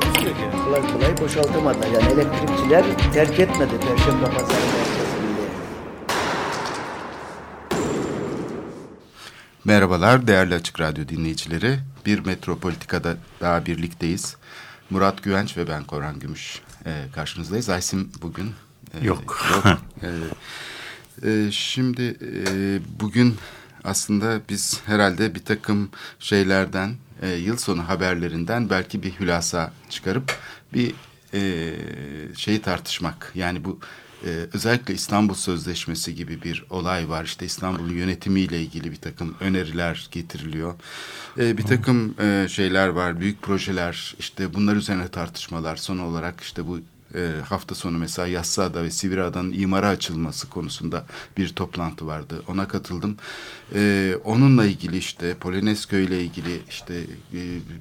Takusuyor ki. Kolay kolay boşaltamadılar. Yani elektrikçiler terk etmedi Perşembe Pazarı merkezini. Merhabalar değerli Açık Radyo dinleyicileri. Bir Metropolitika'da daha birlikteyiz. Murat Güvenç ve ben Korhan Gümüş e, karşınızdayız. Aysim bugün e, Yok. yok. E, e, şimdi e, bugün aslında biz herhalde bir takım şeylerden, e, yıl sonu haberlerinden belki bir hülasa çıkarıp bir e, şeyi tartışmak. Yani bu e, özellikle İstanbul Sözleşmesi gibi bir olay var. İşte İstanbul'un yönetimiyle ilgili bir takım öneriler getiriliyor. E, bir takım e, şeyler var, büyük projeler. İşte bunlar üzerine tartışmalar. Son olarak işte bu e, hafta sonu mesela Yassıada ve Sivriada'nın imara açılması konusunda bir toplantı vardı. Ona katıldım. E, onunla ilgili işte Polonezköy ile ilgili işte e,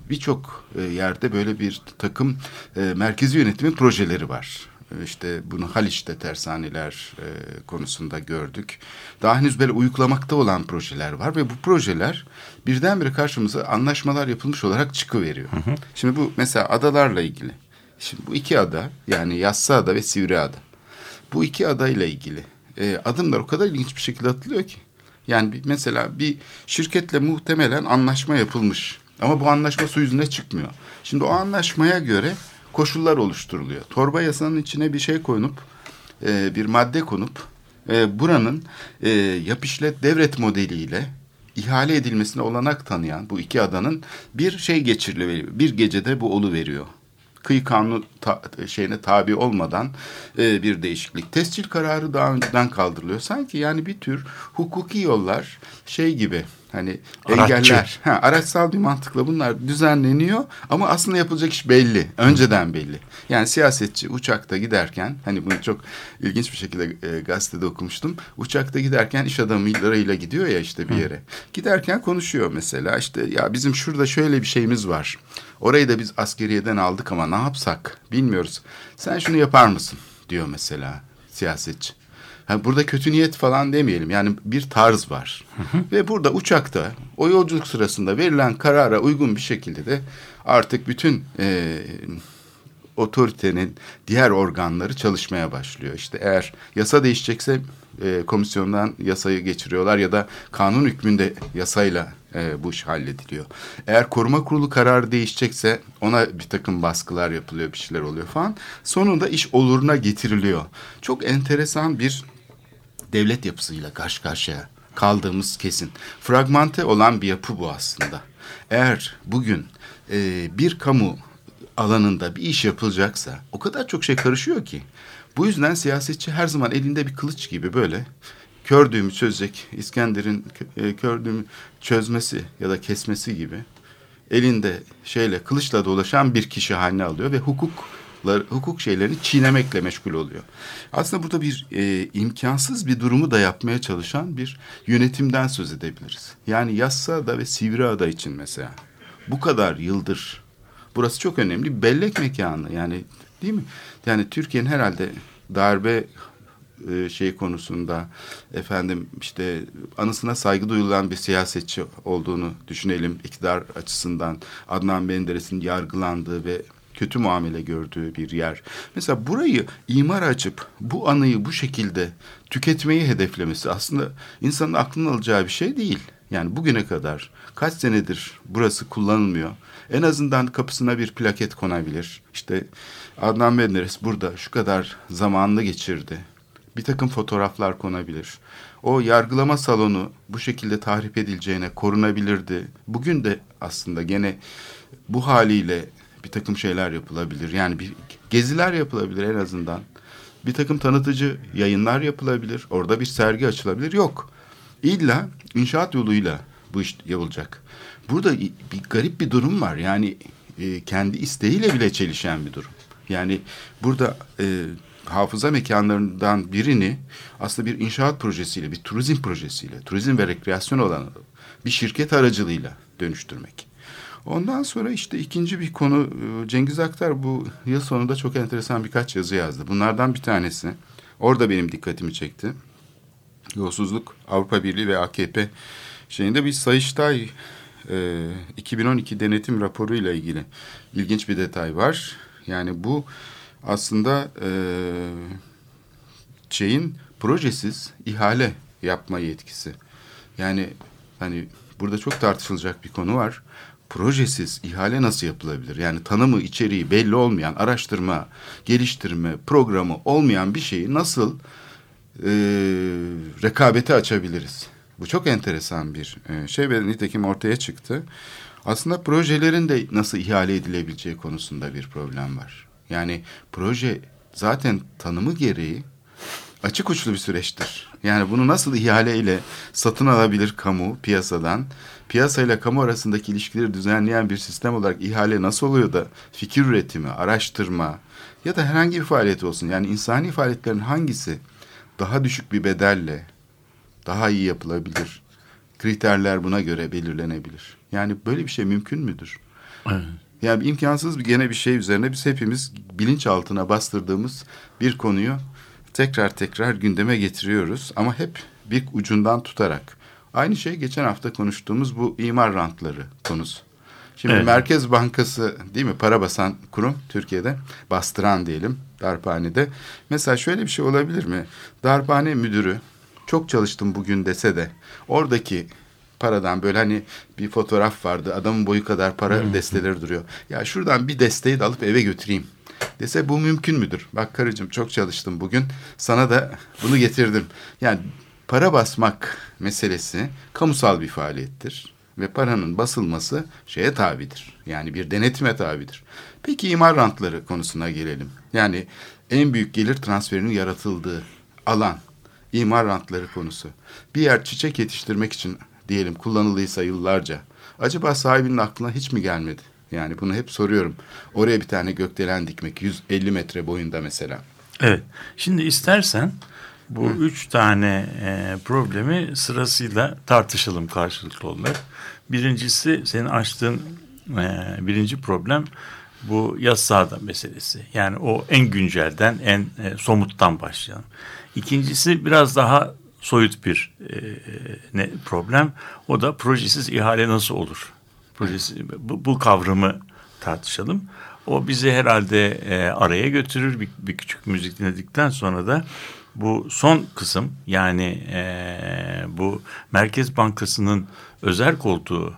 birçok e, yerde böyle bir takım e, merkezi yönetimin projeleri var. E, İşte bunu Haliç'te tersaneler e, konusunda gördük. Daha henüz böyle uygulamakta olan projeler var ve bu projeler birdenbire karşımıza anlaşmalar yapılmış olarak çıkıveriyor. Şimdi bu mesela adalarla ilgili. Şimdi bu iki ada yani Yassıada ve Sivriada. Bu iki adayla ilgili e, adımlar o kadar ilginç bir şekilde atılıyor ki. Yani bir, mesela bir şirketle muhtemelen anlaşma yapılmış. Ama bu anlaşma su yüzüne çıkmıyor. Şimdi o anlaşmaya göre koşullar oluşturuluyor. Torba yasanın içine bir şey konup e, bir madde konup e, buranın e, yap işlet devret modeliyle ihale edilmesine olanak tanıyan bu iki adanın bir şey geçiriliyor. Bir gecede bu olu veriyor kıyı kanunu ta, şeyine tabi olmadan e, bir değişiklik. Tescil kararı daha önceden kaldırılıyor. Sanki yani bir tür hukuki yollar şey gibi hani Araççı. engeller. Ha, araçsal bir mantıkla bunlar düzenleniyor ama aslında yapılacak iş belli. Önceden belli. Yani siyasetçi uçakta giderken hani bunu çok ilginç bir şekilde e, gazetede okumuştum. Uçakta giderken iş adamlarıyla gidiyor ya işte bir yere. Giderken konuşuyor mesela işte ya bizim şurada şöyle bir şeyimiz var. Orayı da biz askeriyeden aldık ama ne yapsak bilmiyoruz. Sen şunu yapar mısın diyor mesela siyasetçi. Yani burada kötü niyet falan demeyelim. Yani bir tarz var. Ve burada uçakta o yolculuk sırasında verilen karara uygun bir şekilde de artık bütün e, otoritenin diğer organları çalışmaya başlıyor. İşte eğer yasa değişecekse e, komisyondan yasayı geçiriyorlar ya da kanun hükmünde yasayla e, bu iş hallediliyor. Eğer koruma kurulu kararı değişecekse ona bir takım baskılar yapılıyor, bir şeyler oluyor falan. Sonunda iş oluruna getiriliyor. Çok enteresan bir devlet yapısıyla karşı karşıya kaldığımız kesin. Fragmente olan bir yapı bu aslında. Eğer bugün e, bir kamu alanında bir iş yapılacaksa o kadar çok şey karışıyor ki. Bu yüzden siyasetçi her zaman elinde bir kılıç gibi böyle kör düğümü çözecek İskender'in e, kör düğümü çözmesi ya da kesmesi gibi elinde şeyle kılıçla dolaşan bir kişi haline alıyor ve hukuklar hukuk şeylerini çiğnemekle meşgul oluyor. Aslında burada bir e, imkansız bir durumu da yapmaya çalışan bir yönetimden söz edebiliriz. Yani Yassıada ve Sivriada için mesela bu kadar yıldır burası çok önemli bellek mekanı yani değil mi? Yani Türkiye'nin herhalde darbe şey konusunda efendim işte anısına saygı duyulan bir siyasetçi olduğunu düşünelim iktidar açısından Adnan Menderes'in yargılandığı ve kötü muamele gördüğü bir yer. Mesela burayı imar açıp bu anıyı bu şekilde tüketmeyi hedeflemesi aslında insanın aklına alacağı bir şey değil. Yani bugüne kadar kaç senedir burası kullanılmıyor. En azından kapısına bir plaket konabilir. İşte Adnan Menderes burada şu kadar zamanını geçirdi. Bir takım fotoğraflar konabilir. O yargılama salonu bu şekilde tahrip edileceğine korunabilirdi. Bugün de aslında gene bu haliyle bir takım şeyler yapılabilir. Yani bir geziler yapılabilir en azından. Bir takım tanıtıcı yayınlar yapılabilir. Orada bir sergi açılabilir. Yok. İlla inşaat yoluyla bu iş yapılacak. Burada bir garip bir durum var. Yani e, kendi isteğiyle bile çelişen bir durum. Yani burada e, hafıza mekanlarından birini aslında bir inşaat projesiyle, bir turizm projesiyle, turizm ve rekreasyon alanı bir şirket aracılığıyla dönüştürmek. Ondan sonra işte ikinci bir konu e, Cengiz Aktar bu yıl sonunda çok enteresan birkaç yazı yazdı. Bunlardan bir tanesi orada benim dikkatimi çekti. Yolsuzluk Avrupa Birliği ve AKP şeyinde bir Sayıştay e, 2012 denetim raporu ile ilgili ilginç bir detay var. Yani bu aslında e, şeyin projesiz ihale yapma yetkisi. Yani hani burada çok tartışılacak bir konu var. Projesiz ihale nasıl yapılabilir? Yani tanımı, içeriği belli olmayan, araştırma, geliştirme programı olmayan bir şeyi nasıl e, rekabete açabiliriz? Bu çok enteresan bir e, şey ve nitekim ortaya çıktı. Aslında projelerin de nasıl ihale edilebileceği konusunda bir problem var. Yani proje zaten tanımı gereği açık uçlu bir süreçtir. Yani bunu nasıl ihaleyle satın alabilir kamu piyasadan? Piyasayla kamu arasındaki ilişkileri düzenleyen bir sistem olarak ihale nasıl oluyor da fikir üretimi, araştırma ya da herhangi bir faaliyet olsun. Yani insani faaliyetlerin hangisi daha düşük bir bedelle daha iyi yapılabilir? Kriterler buna göre belirlenebilir. Yani böyle bir şey mümkün müdür? Evet. Yani imkansız bir gene bir şey üzerine biz hepimiz bilinçaltına bastırdığımız bir konuyu tekrar tekrar gündeme getiriyoruz ama hep bir ucundan tutarak. Aynı şey geçen hafta konuştuğumuz bu imar rantları konusu. Şimdi Evet. Merkez Bankası değil mi para basan kurum Türkiye'de bastıran diyelim darphanede. Mesela şöyle bir şey olabilir mi? Darphane müdürü çok çalıştım bugün dese de oradaki paradan böyle hani bir fotoğraf vardı adamın boyu kadar para desteleri duruyor. Ya şuradan bir desteği de alıp eve götüreyim dese bu mümkün müdür? Bak karıcığım çok çalıştım bugün sana da bunu getirdim. Yani para basmak meselesi kamusal bir faaliyettir ve paranın basılması şeye tabidir. Yani bir denetime tabidir. Peki imar rantları konusuna gelelim. Yani en büyük gelir transferinin yaratıldığı alan imar rantları konusu. Bir yer çiçek yetiştirmek için diyelim kullanıldıysa yıllarca acaba sahibinin aklına hiç mi gelmedi? Yani bunu hep soruyorum. Oraya bir tane gökdelen dikmek 150 metre boyunda mesela. Evet. Şimdi istersen bu üç tane e, problemi sırasıyla tartışalım karşılıklı olarak. Birincisi senin açtığın e, birinci problem bu yaz sahada meselesi. Yani o en güncelden, en e, somuttan başlayalım. İkincisi biraz daha soyut bir e, ne problem. O da projesiz ihale nasıl olur? Projesi, bu, bu kavramı tartışalım. O bizi herhalde e, araya götürür. Bir, bir küçük müzik dinledikten sonra da bu son kısım yani e, bu Merkez Bankası'nın özel koltuğu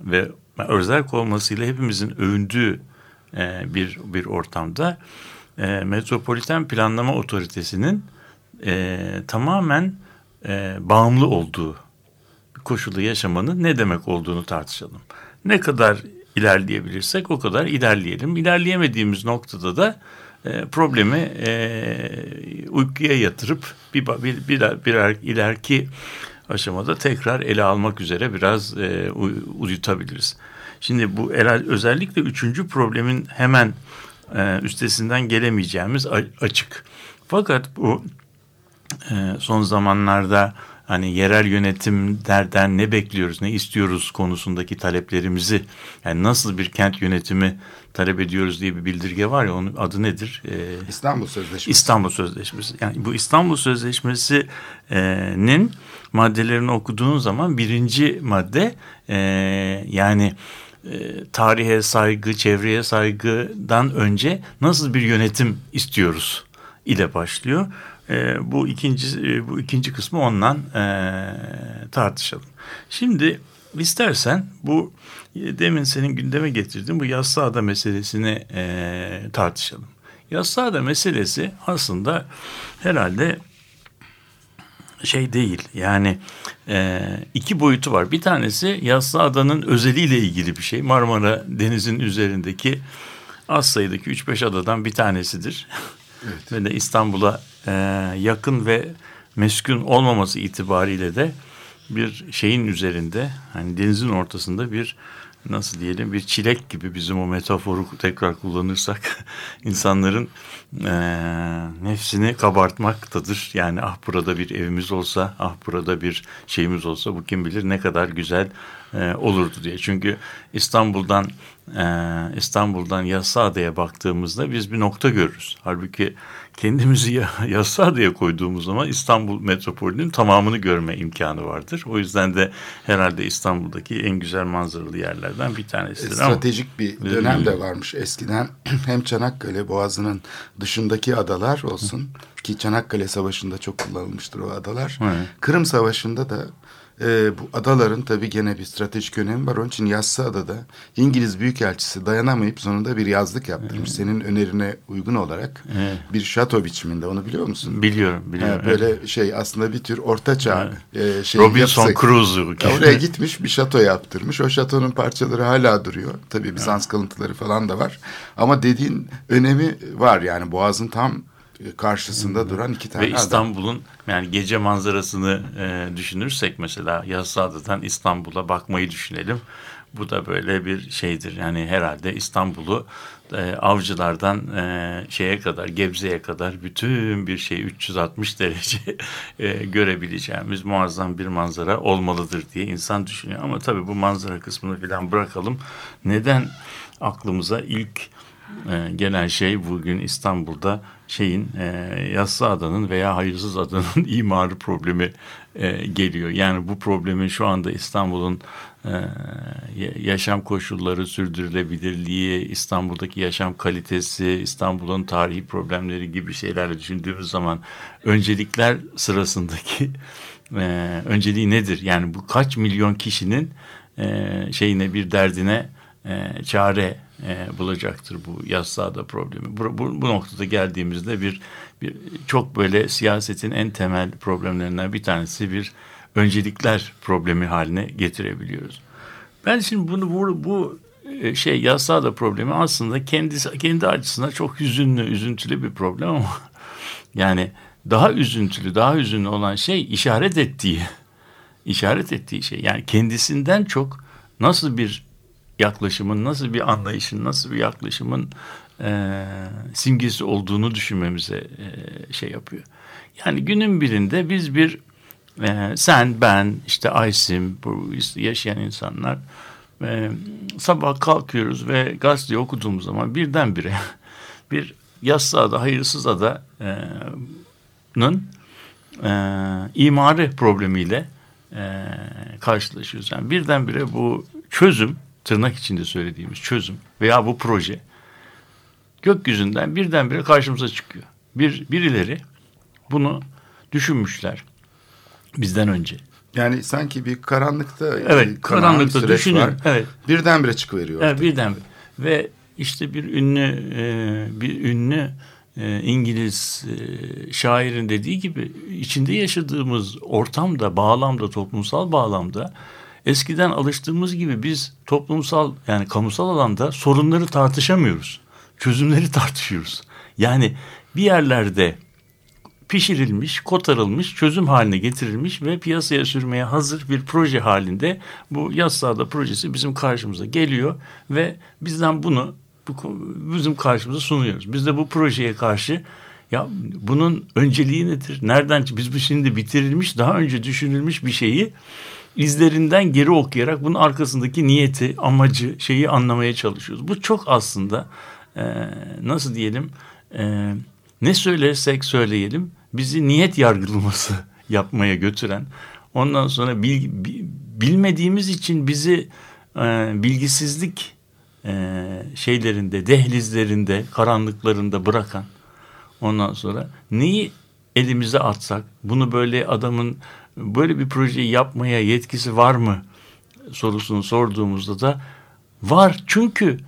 ve özel olmasıyla hepimizin övündüğü e, bir bir ortamda e, Metropoliten Planlama Otoritesi'nin e, tamamen e, bağımlı olduğu koşulu yaşamanın ne demek olduğunu tartışalım. Ne kadar ilerleyebilirsek o kadar ilerleyelim. İlerleyemediğimiz noktada da e, problemi e, uykuya yatırıp bir, bir, bir, birer ileriki aşamada tekrar ele almak üzere biraz e, uy- uyutabiliriz. Şimdi bu özellikle üçüncü problemin hemen e, üstesinden gelemeyeceğimiz açık. Fakat bu son zamanlarda hani yerel yönetimlerden ne bekliyoruz, ne istiyoruz konusundaki taleplerimizi yani nasıl bir kent yönetimi talep ediyoruz diye bir bildirge var ya onun adı nedir? E, İstanbul Sözleşmesi. İstanbul Sözleşmesi. Yani bu İstanbul Sözleşmesi'nin maddelerini okuduğun zaman birinci madde e, yani e, tarihe saygı, çevreye saygıdan önce nasıl bir yönetim istiyoruz ile başlıyor. E, bu ikinci e, bu ikinci kısmı ondan e, tartışalım. Şimdi istersen bu e, demin senin gündeme getirdiğin bu yassıada meselesini e, tartışalım. Yassıada meselesi aslında herhalde şey değil yani e, iki boyutu var. Bir tanesi Yassıada'nın özeliyle ilgili bir şey. Marmara Denizi'nin üzerindeki az sayıdaki 3-5 adadan bir tanesidir. Evet. Ve de İstanbul'a e, yakın ve meskun olmaması itibariyle de bir şeyin üzerinde hani denizin ortasında bir nasıl diyelim bir çilek gibi bizim o metaforu tekrar kullanırsak insanların e, nefsini kabartmaktadır. Yani ah burada bir evimiz olsa, ah burada bir şeyimiz olsa bu kim bilir ne kadar güzel e, olurdu diye. Çünkü İstanbul'dan e, İstanbul'dan Yassıada'ya baktığımızda biz bir nokta görürüz. Halbuki kendimizi Yassıada'ya koyduğumuz zaman İstanbul metropolünün tamamını görme imkanı vardır. O yüzden de herhalde İstanbul'daki en güzel manzaralı yerlerden bir tanesidir. Stratejik ama, bir dönem de varmış eskiden. Hem Çanakkale Boğazı'nın dışındaki adalar olsun ki Çanakkale Savaşı'nda çok kullanılmıştır o adalar. Evet. Kırım Savaşı'nda da e, bu adaların tabii gene bir stratejik önemi var. Onun için Yassıada'da İngiliz Büyükelçisi dayanamayıp sonunda bir yazlık yaptırmış. Evet. Senin önerine uygun olarak evet. bir şato biçiminde onu biliyor musun? Biliyorum, biliyorum. Ha, böyle evet. şey aslında bir tür ortaçağ evet. e, şey Robinson Crusoe. Oraya gitmiş bir şato yaptırmış. O şatonun parçaları hala duruyor. Tabii Bizans evet. kalıntıları falan da var. Ama dediğin önemi var yani Boğaz'ın tam karşısında duran iki tane Ve İstanbul'un yani gece manzarasını e, düşünürsek mesela Yassıada'dan İstanbul'a bakmayı düşünelim. Bu da böyle bir şeydir. Yani herhalde İstanbul'u e, avcılardan e, şeye kadar Gebze'ye kadar bütün bir şey 360 derece e, görebileceğimiz muazzam bir manzara olmalıdır diye insan düşünüyor. Ama tabii bu manzara kısmını falan bırakalım. Neden aklımıza ilk e, gelen şey bugün İstanbul'da şeyin e, yassı adanın veya hayırsız adanın imarı problemi e, geliyor. Yani bu problemin şu anda İstanbul'un e, yaşam koşulları, sürdürülebilirliği, İstanbul'daki yaşam kalitesi, İstanbul'un tarihi problemleri gibi şeylerle düşündüğümüz zaman öncelikler sırasındaki e, önceliği nedir? Yani bu kaç milyon kişinin e, şeyine bir derdine e, çare e, bulacaktır bu yassada problemi. Bu, bu, bu noktada geldiğimizde bir, bir çok böyle siyasetin en temel problemlerinden bir tanesi bir öncelikler problemi haline getirebiliyoruz. Ben şimdi bunu bu, bu e, şey yassada problemi aslında kendi kendi açısından çok hüzünlü, üzüntülü bir problem ama yani daha üzüntülü, daha hüzünlü olan şey işaret ettiği işaret ettiği şey. Yani kendisinden çok nasıl bir yaklaşımın nasıl bir anlayışın, nasıl bir yaklaşımın e, simgesi olduğunu düşünmemize e, şey yapıyor. Yani günün birinde biz bir e, sen, ben, işte Aysim, bu yaşayan insanlar e, sabah kalkıyoruz ve gazeteyi okuduğumuz zaman birdenbire bir yassıada, hayırsız adanın e, imarı problemiyle e, karşılaşıyoruz. Yani birdenbire bu çözüm tırnak içinde söylediğimiz çözüm veya bu proje gökyüzünden birdenbire karşımıza çıkıyor. Bir birileri bunu düşünmüşler bizden önce. Yani sanki bir karanlıkta evet karanlıkta düşünün var. evet birdenbire çıkıveriyor. Evet birdenbire ve işte bir ünlü e, bir ünlü e, İngiliz e, şairin dediği gibi içinde yaşadığımız ortamda bağlamda toplumsal bağlamda eskiden alıştığımız gibi biz toplumsal yani kamusal alanda sorunları tartışamıyoruz. Çözümleri tartışıyoruz. Yani bir yerlerde pişirilmiş, kotarılmış, çözüm haline getirilmiş ve piyasaya sürmeye hazır bir proje halinde bu yaz sahada projesi bizim karşımıza geliyor ve bizden bunu bu, bizim karşımıza sunuyoruz. Biz de bu projeye karşı ya bunun önceliği nedir? Nereden biz bu şimdi bitirilmiş, daha önce düşünülmüş bir şeyi izlerinden geri okuyarak bunun arkasındaki niyeti, amacı, şeyi anlamaya çalışıyoruz. Bu çok aslında e, nasıl diyelim e, ne söylersek söyleyelim bizi niyet yargılaması yapmaya götüren ondan sonra bil, bilmediğimiz için bizi e, bilgisizlik e, şeylerinde, dehlizlerinde, karanlıklarında bırakan ondan sonra neyi elimize atsak bunu böyle adamın böyle bir projeyi yapmaya yetkisi var mı sorusunu sorduğumuzda da var. Çünkü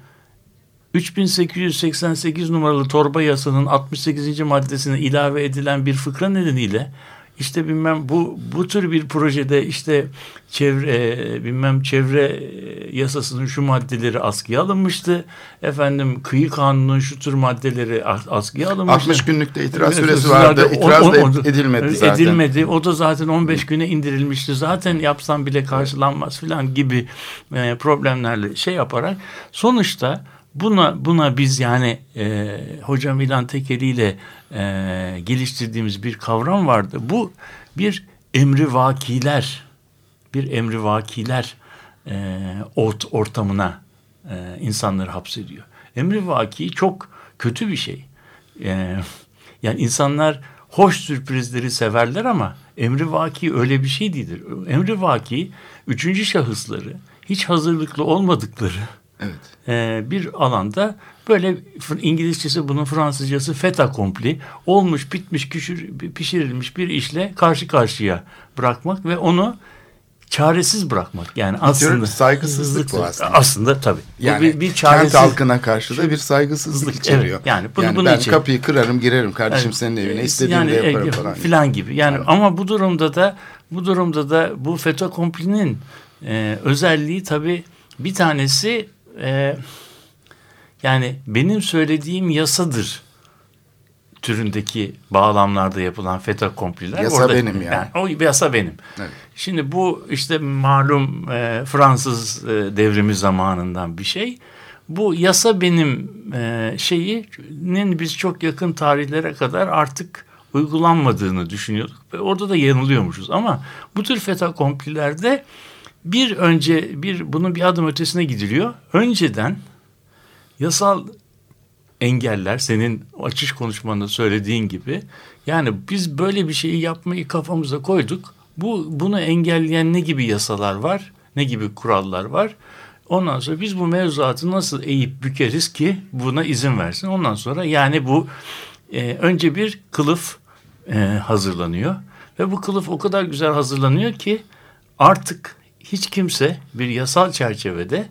3888 numaralı torba yasanın 68. maddesine ilave edilen bir fıkra nedeniyle işte bilmem bu bu tür bir projede işte çevre e, bilmem çevre e, yasasının şu maddeleri askıya alınmıştı. Efendim kıyı kanunun şu tür maddeleri as- askıya alınmıştı. 60 günlükte itiraz Evet, süresi vardı. İtiraz o- da o- ed- edilmedi zaten. Edilmedi. O da zaten 15 güne indirilmişti. Zaten yapsam bile karşılanmaz filan gibi e, problemlerle şey yaparak sonuçta buna buna biz yani e, hocam İlhan Tekeli ile e, geliştirdiğimiz bir kavram vardı. Bu bir emri vakiler bir emri vakiler e, ort, ortamına e, insanları hapsediyor. Emri vaki çok kötü bir şey. E, yani insanlar hoş sürprizleri severler ama emri vaki öyle bir şey değildir. Emri vaki üçüncü şahısları hiç hazırlıklı olmadıkları Evet. e, bir alanda böyle İngilizcesi bunun Fransızcası fait accompli olmuş bitmiş küçür, pişirilmiş bir işle karşı karşıya bırakmak ve onu çaresiz bırakmak. Yani aslında saygısızlık bu aslında. Aslında tabii. Bu Yani bir, bir çaresiz. kent halkına karşı da bir saygısızlık Evet, içeriyor. yani bunu- bunu ben için- kapıyı kırarım girerim kardeşim Yani, senin evine e, istediğimde yani, yaparım e, falan. filan gibi. Yani ama bu durumda da bu durumda da bu FETÖ komplinin e, özelliği tabii bir tanesi e, yani benim söylediğim yasadır türündeki bağlamlarda yapılan FETÖ kompliler. Yasa benim yani. O yasa benim. Evet. Şimdi bu işte malum e, Fransız e, devrimi zamanından bir şey. Bu yasa benim e, şeyinin biz çok yakın tarihlere kadar artık uygulanmadığını düşünüyorduk. Ve orada da yanılıyormuşuz. Ama bu tür FETÖ komplilerde bir önce bir bunun bir adım ötesine gidiliyor. Önceden yasal engeller senin açış konuşmanda söylediğin gibi yani biz böyle bir şeyi yapmayı kafamıza koyduk. Bu bunu engelleyen ne gibi yasalar var? Ne gibi kurallar var? Ondan sonra biz bu mevzuatı nasıl eğip bükeriz ki buna izin versin? Ondan sonra yani bu e, önce bir kılıf e, hazırlanıyor ve bu kılıf o kadar güzel hazırlanıyor ki artık hiç kimse bir yasal çerçevede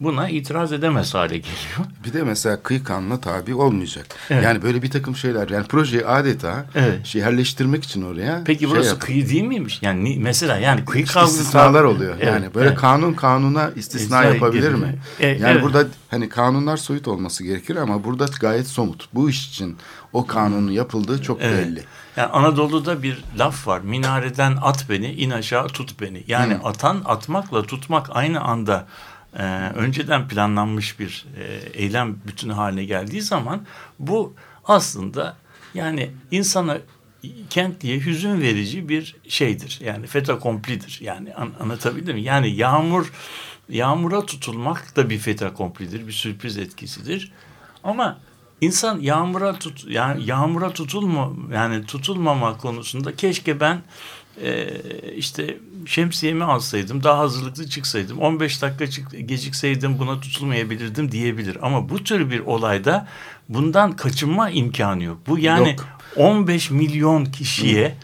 buna itiraz edemez hale geliyor. Bir de mesela kıyı kanuna tabi olmayacak. Evet. Yani böyle bir takım şeyler. Yani projeyi adeta Evet. şey yerleştirmek için oraya Peki şey burası yap- kıyı değil miymiş? Yani ni- mesela yani kıyı kavgası istisnalar oluyor. Evet, yani böyle evet. kanun kanuna istisna İstisna yapabilir gibi. mi? E, yani evet. burada hani kanunlar soyut olması gerekir ama burada gayet somut. Bu iş için o kanunun yapıldığı çok Evet. belli. Yani Anadolu'da bir laf var. Minareden at beni, in aşağı tut beni. Yani atan atmakla tutmak aynı anda e, önceden planlanmış bir e, eylem bütünü haline geldiği zaman bu aslında yani insana kentliye hüzün verici bir şeydir. Yani feta komplidir. Yani an, anlatabildim mi? Yani yağmur yağmura tutulmak da bir feta komplidir. Bir sürpriz etkisidir. Ama insan yağmura tut yani yağmura tutulma yani tutulmama konusunda keşke ben e, işte şemsiyemi alsaydım daha hazırlıklı çıksaydım 15 dakika çık, gecikseydim buna tutulmayabilirdim diyebilir ama bu tür bir olayda bundan kaçınma imkanı yok. Bu yani Yok. 15 milyon kişiye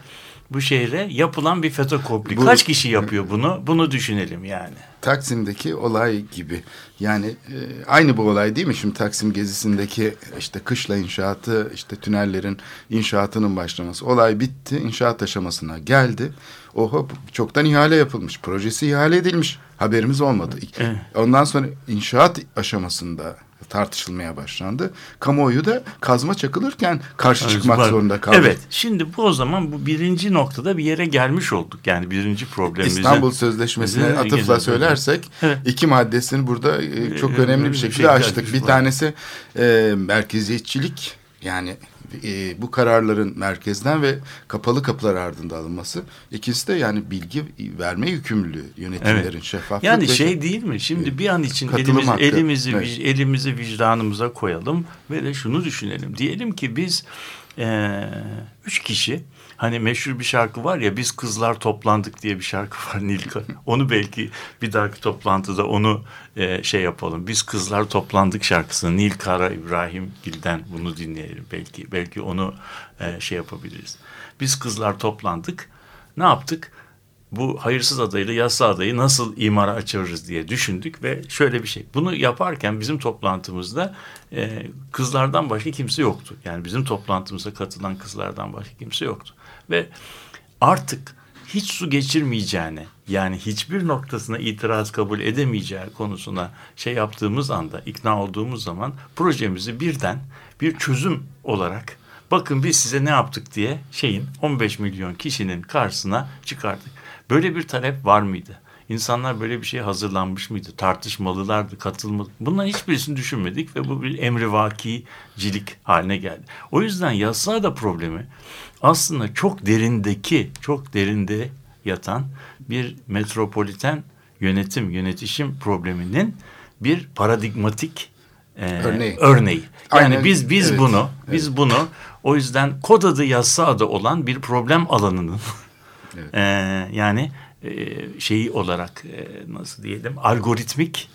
bu şehre yapılan bir FETÖ kompli. Bu- Kaç kişi yapıyor bunu? Bunu düşünelim yani. Taksim'deki olay gibi. Yani e, aynı bu olay değil mi? Şimdi Taksim gezisindeki işte kışla inşaatı, işte tünellerin inşaatının başlaması. Olay bitti, inşaat aşamasına geldi. Oho çoktan ihale yapılmış, projesi ihale edilmiş. Haberimiz olmadı. Evet. Ondan sonra inşaat aşamasında tartışılmaya başlandı. Kamuoyu da kazma çakılırken karşı çıkmak Var. zorunda kaldı. Evet. Şimdi bu o zaman bu birinci noktada bir yere gelmiş olduk. Yani birinci problemimize. İstanbul Sözleşmesi'ne atıfla gelen- söylersek Evet. iki maddesini burada e, çok Ee, önemli bir şekilde şey açtık. Bir tanesi e, merkeziyetçilik yani e, bu kararların merkezden ve kapalı kapılar ardında alınması. İkisi de yani bilgi verme yükümlülüğü yönetimlerin Evet. şeffaflık Yani şey değil mi? Şimdi bir an için Katılım elimizi, hakkı. elimizi, Evet. elimizi vicdanımıza koyalım ve de şunu düşünelim. Diyelim ki biz eee, üç kişi hani meşhur bir şarkı var ya biz kızlar toplandık diye bir şarkı var Nilka. Onu belki bir dahaki toplantıda onu eee, şey yapalım. Biz kızlar toplandık şarkısını Nil Kara İbrahim Gil'den bunu dinleyelim. Belki belki onu eee, şey yapabiliriz. Biz kızlar toplandık. Ne yaptık? bu hayırsız adayla yassı adayı nasıl imara açarız diye düşündük ve şöyle bir şey. Bunu yaparken bizim toplantımızda e, kızlardan başka kimse yoktu. Yani bizim toplantımıza katılan kızlardan başka kimse yoktu. Ve artık hiç su geçirmeyeceğini yani hiçbir noktasına itiraz kabul edemeyeceği konusuna şey yaptığımız anda ikna olduğumuz zaman projemizi birden bir çözüm olarak bakın biz size ne yaptık diye şeyin 15 milyon kişinin karşısına çıkardık. Böyle bir talep var mıydı? İnsanlar böyle bir şeye hazırlanmış mıydı? Tartışmalılardı, katılmalı. Bunların hiçbirisini düşünmedik ve bu bir emrivakicilik haline geldi. O yüzden yasa da problemi aslında çok derindeki, çok derinde yatan bir metropoliten yönetim, yönetişim probleminin bir paradigmatik e, Örneği. örneği. Yani Aynen, biz biz evet, bunu, biz bunu o yüzden kod adı yasa adı olan bir problem alanının e, yani e, şeyi olarak e, nasıl diyelim algoritmik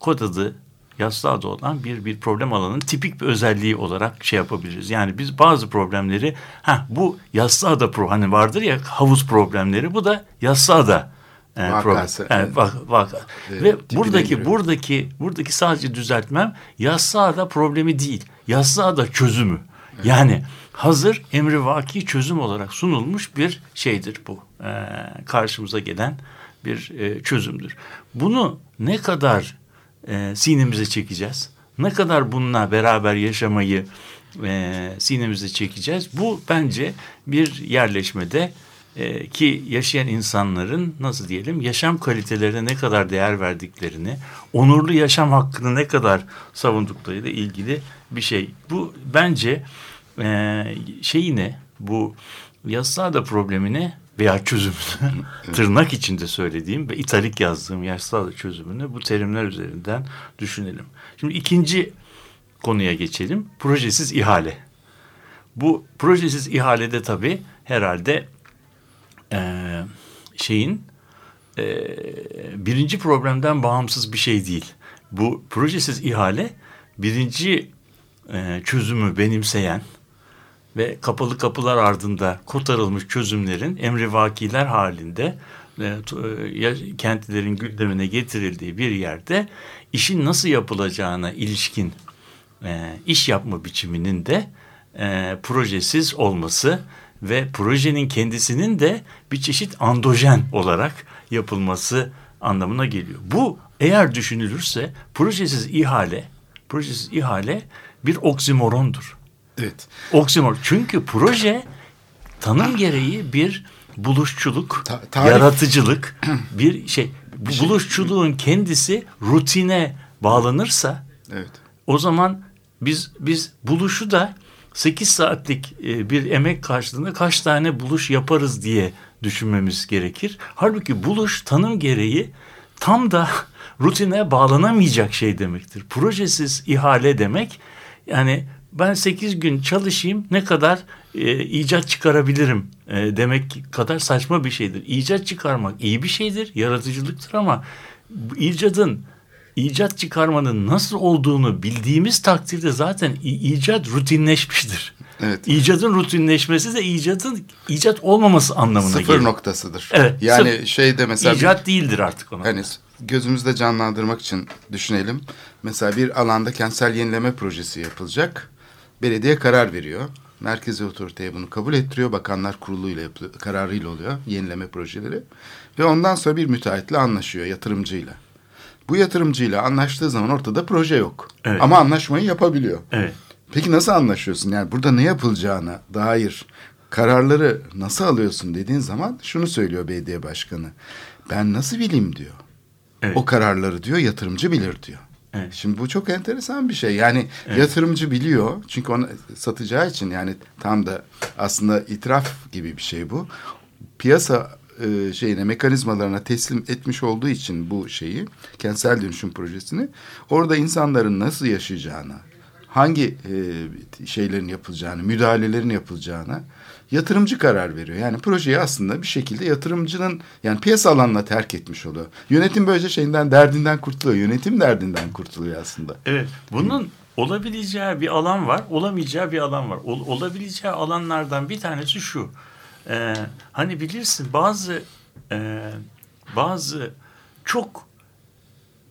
kod adı yasa adı olan bir bir problem alanının tipik bir özelliği olarak şey yapabiliriz. Yani biz bazı problemleri ha bu yasa ada pro hani vardır ya havuz problemleri bu da yasa ada e, Vakası, problem. evet. Evet, vak, vaka. Evet, Ve buradaki giriyor. buradaki buradaki sadece düzeltmem yasa ada problemi değil. Yasa ada çözümü. Yani hazır emrivaki çözüm olarak sunulmuş bir şeydir bu. E, karşımıza gelen bir e, çözümdür. Bunu ne kadar e, sinemize çekeceğiz? Ne kadar bununla beraber yaşamayı e, sinemize çekeceğiz? Bu bence bir yerleşmede e, ki yaşayan insanların nasıl diyelim yaşam kalitelerine ne kadar değer verdiklerini, onurlu yaşam hakkını ne kadar savunduklarıyla ilgili bir şey. Bu bence e, şeyine bu yasada problemine veya çözümünü tırnak içinde söylediğim ve italik yazdığım yasada çözümünü bu terimler üzerinden düşünelim. Şimdi ikinci konuya geçelim. Projesiz ihale. Bu projesiz ihalede tabii herhalde eee, şeyin eee, birinci problemden bağımsız bir şey değil. Bu projesiz ihale birinci eee, çözümü benimseyen ve kapalı kapılar ardında kotarılmış çözümlerin emrivakiler halinde e, e, kentlilerin gündemine getirildiği bir yerde işin nasıl yapılacağına ilişkin e, iş yapma biçiminin de projesiz olması ve projenin kendisinin de bir çeşit andojen olarak yapılması anlamına geliyor. Bu eğer düşünülürse projesiz ihale, projesiz ihale bir oksimorondur. Evet. Oksimor. Çünkü proje tanım gereği bir buluşçuluk, Ta- tarif- yaratıcılık, bir şey. Bu buluşçuluğun kendisi rutine bağlanırsa Evet. o zaman biz biz buluşu da 8 saatlik e, bir emek karşılığında kaç tane buluş yaparız diye düşünmemiz gerekir. Halbuki buluş tanım gereği tam da rutine bağlanamayacak şey demektir. Projesiz ihale demek yani ben 8 gün çalışayım ne kadar e, icat çıkarabilirim e, demek kadar saçma bir şeydir. İcat çıkarmak iyi bir şeydir, yaratıcılıktır ama icadın icat çıkarmanın nasıl olduğunu bildiğimiz takdirde zaten icat rutinleşmiştir. Evet. İcadın rutinleşmesi de icadın icat olmaması anlamına Sıfır gelir. noktasıdır. Evet, Yani sıfır. şeyde mesela bir- İcat değildir artık ona. Hani gözümüzde canlandırmak için düşünelim. Mesela bir alanda kentsel yenileme projesi yapılacak. Belediye karar veriyor. Merkezi otoriteye bunu kabul ettiriyor. Bakanlar kuruluyla yapılıyor, kararıyla oluyor yenileme projeleri. Ve ondan sonra bir müteahhitle anlaşıyor yatırımcıyla. Bu yatırımcıyla anlaştığı zaman ortada proje yok. Evet. Ama anlaşmayı yapabiliyor. Evet. Peki nasıl anlaşıyorsun? Yani burada ne yapılacağına dair kararları nasıl alıyorsun dediğin zaman şunu söylüyor belediye başkanı. Ben nasıl bileyim diyor. Evet. O kararları diyor yatırımcı bilir diyor. Evet. Şimdi bu çok enteresan bir şey. Yani yatırımcı biliyor. Çünkü onu satacağı için yani tam da aslında itiraf gibi bir şey bu. Piyasa e, şeyine mekanizmalarına teslim etmiş olduğu için bu şeyi kentsel dönüşüm projesini orada insanların nasıl yaşayacağına, hangi e, şeylerin yapılacağını, müdahalelerin yapılacağına yatırımcı karar veriyor. Yani projeyi aslında bir şekilde yatırımcının yani piyasa alanına terk etmiş oluyor. Yönetim böylece şeyinden derdinden kurtuluyor. Yönetim derdinden kurtuluyor aslında. Evet. Bunun olabileceği bir alan var, olamayacağı bir alan var. Ol- olabileceği alanlardan bir tanesi şu. Ee, hani bilirsin bazı e, bazı çok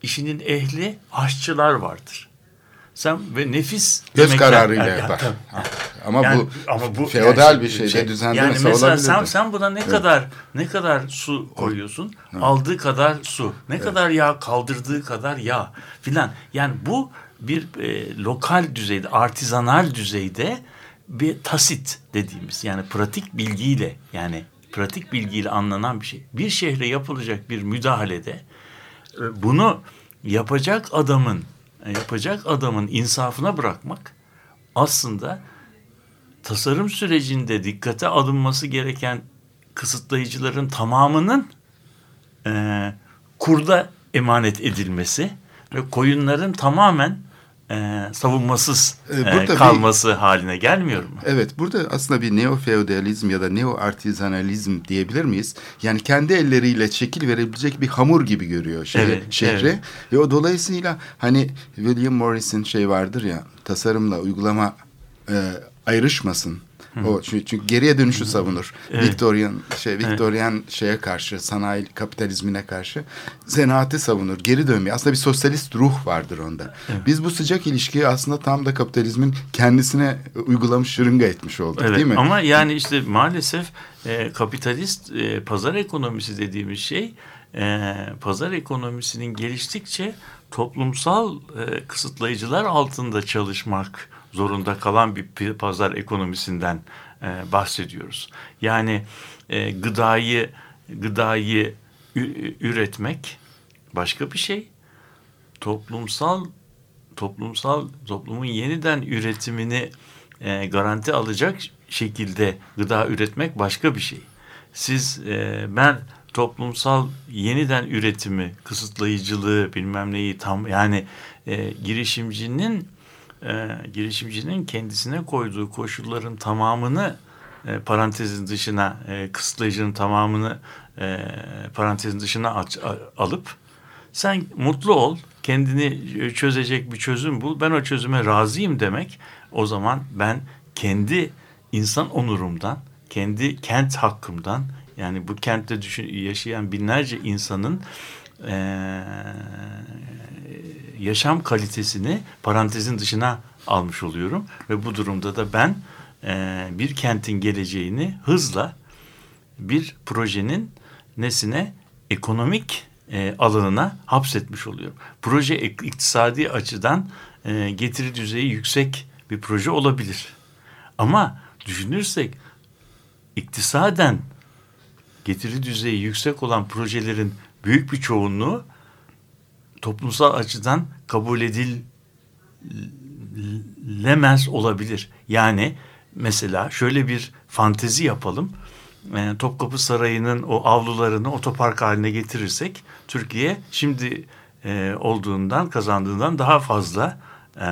işinin ehli aşçılar vardır. Sen ve nefis Göz yemekler- kararıyla Ya, yapar. tabii. Ama Yani- bu, ama bu feodal yani bir şeyde şey- düzende yani mesela, mesela sen sen buna ne kadar ne kadar su koyuyorsun? Aldığı kadar su. Ne kadar yağ kaldırdığı kadar yağ filan. Yani bu bir e, lokal düzeyde, artizanal düzeyde bir tasit dediğimiz yani pratik bilgiyle yani pratik bilgiyle anlanan bir şey. Bir şehre yapılacak bir müdahalede e, bunu yapacak adamın e, yapacak adamın insafına bırakmak aslında tasarım sürecinde dikkate alınması gereken kısıtlayıcıların tamamının e, kurda emanet edilmesi ve koyunların tamamen e, savunmasız E, e, burada bir- kalması haline gelmiyor mu? Evet burada aslında bir neo-feodalizm ya da neo-artizanalizm diyebilir miyiz? Yani kendi elleriyle şekil verebilecek bir hamur gibi görüyor şehri, Evet, şehri. evet. Ve o dolayısıyla hani William Morris'in şey vardır ya tasarımla uygulama e, ayrışmasın. O çünkü, çünkü geriye dönüşü savunur. Evet. Victorian şey Victorian şeye karşı sanayi kapitalizmine karşı zanaatı savunur. Geri dönmeyi. Aslında bir sosyalist ruh vardır onda. Biz bu sıcak ilişkiyi aslında tam da kapitalizmin kendisine uygulamış şırınga etmiş olduk Evet, değil mi? Ama yani işte maalesef e, kapitalist e, pazar ekonomisi dediğimiz şey e, pazar ekonomisinin geliştikçe toplumsal e, kısıtlayıcılar altında çalışmak zorunda kalan bir pazar ekonomisinden e, bahsediyoruz. Yani e, gıdayı gıdayı üretmek başka bir şey. Toplumsal toplumsal toplumun yeniden üretimini e, garanti alacak şekilde gıda üretmek başka bir şey. Siz e, ben toplumsal yeniden üretimi, kısıtlayıcılığı bilmem neyi tam yani e, girişimcinin e, girişimcinin kendisine koyduğu koşulların tamamını e, parantezin dışına e, kısıtlayıcının tamamını e, parantezin dışına aç, a- alıp sen mutlu ol, kendini çözecek bir çözüm bul. Ben o çözüme razıyım demek. O zaman ben kendi insan onurumdan, kendi kent hakkımdan, yani bu kentte düşün, yaşayan binlerce insanın eee, yaşam kalitesini parantezin dışına almış oluyorum ve bu durumda da ben eee, bir kentin geleceğini hızla bir projenin nesine ekonomik e, alanına hapsetmiş oluyor. Proje iktisadi açıdan e, getiri düzeyi yüksek bir proje olabilir. Ama düşünürsek iktisaden getiri düzeyi yüksek olan projelerin büyük bir çoğunluğu toplumsal açıdan kabul edilemez olabilir. Yani mesela şöyle bir fantezi yapalım. E, Topkapı Sarayı'nın o avlularını otopark haline getirirsek Türkiye şimdi e, olduğundan kazandığından daha fazla e,